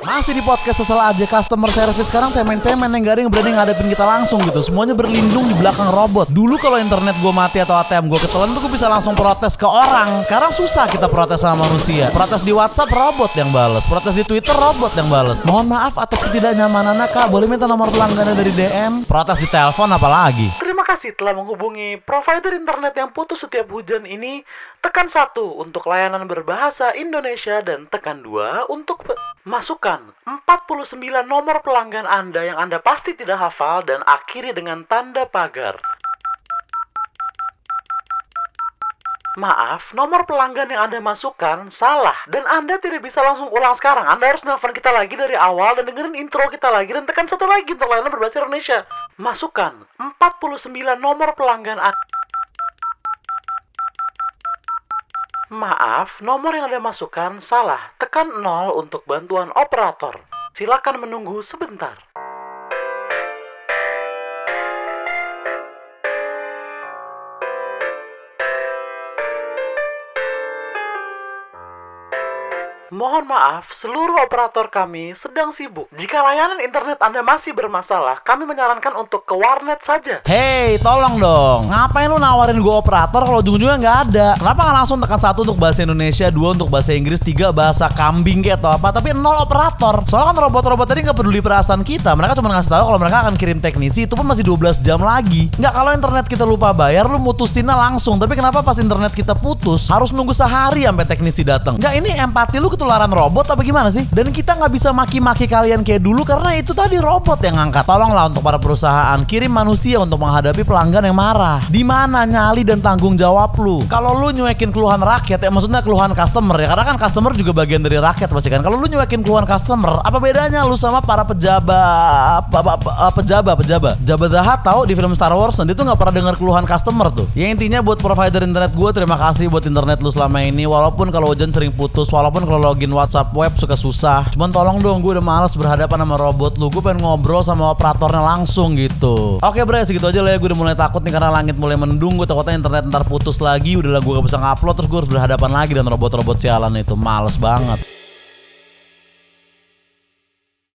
Masih di podcast sesal aja customer service. Sekarang cemen-cemen yang yang berani ngadepin kita langsung gitu. Semuanya berlindung di belakang robot. Dulu kalau internet gue mati atau ATM gue ketelan tuh gue bisa langsung protes ke orang. Sekarang susah kita protes sama manusia. Protes di WhatsApp robot yang bales. Protes di Twitter robot yang bales. Mohon maaf atas ketidaknyamanan kak Boleh minta nomor pelanggannya dari DM Protes di telepon apalagi kasih telah menghubungi provider internet yang putus setiap hujan ini. Tekan satu untuk layanan berbahasa Indonesia dan tekan dua untuk masukkan 49 nomor pelanggan Anda yang Anda pasti tidak hafal dan akhiri dengan tanda pagar. Maaf, nomor pelanggan yang Anda masukkan salah dan Anda tidak bisa langsung ulang sekarang. Anda harus nelfon kita lagi dari awal dan dengerin intro kita lagi dan tekan satu lagi untuk layanan berbahasa Indonesia. Masukkan 49 nomor pelanggan Anda. Maaf, nomor yang Anda masukkan salah. Tekan 0 untuk bantuan operator. Silakan menunggu sebentar. Mohon maaf, seluruh operator kami sedang sibuk. Jika layanan internet Anda masih bermasalah, kami menyarankan untuk ke warnet saja. Hey, tolong dong. Ngapain lu nawarin gue operator kalau ujung-ujungnya nggak ada? Kenapa nggak langsung tekan satu untuk bahasa Indonesia, dua untuk bahasa Inggris, tiga bahasa kambing atau apa, tapi nol operator. Soalnya kan robot-robot tadi nggak peduli perasaan kita. Mereka cuma ngasih tahu kalau mereka akan kirim teknisi, itu pun masih 12 jam lagi. Nggak kalau internet kita lupa bayar, lu mutusinnya langsung. Tapi kenapa pas internet kita putus harus nunggu sehari sampai teknisi datang? Nggak ini empati lu ketularan robot apa gimana sih? Dan kita nggak bisa maki-maki kalian kayak dulu karena itu tadi robot yang ngangkat. Tolonglah untuk para perusahaan kirim manusia untuk menghadapi pelanggan yang marah. Di mana nyali dan tanggung jawab lu? Kalau lu nyuekin keluhan rakyat ya maksudnya keluhan customer ya karena kan customer juga bagian dari rakyat pasti kan. Kalau lu nyuekin keluhan customer, apa bedanya lu sama para pejabat pejabat pejabat? Jabat Zahat tahu di film Star Wars dan dia tuh nggak pernah dengar keluhan customer tuh. Ya intinya buat provider internet gue terima kasih buat internet lu selama ini walaupun kalau hujan sering putus, walaupun kalau login WhatsApp web suka susah. Cuman tolong dong gue udah males berhadapan sama robot lu. Gue pengen ngobrol sama operatornya langsung gitu. Oke bre segitu aja lah ya. Gue udah mulai takut nih karena langit mulai mendung. Gue takutnya internet ntar putus lagi. Udahlah gue gak bisa ngupload terus gue harus berhadapan lagi dengan robot-robot sialan itu. Males banget.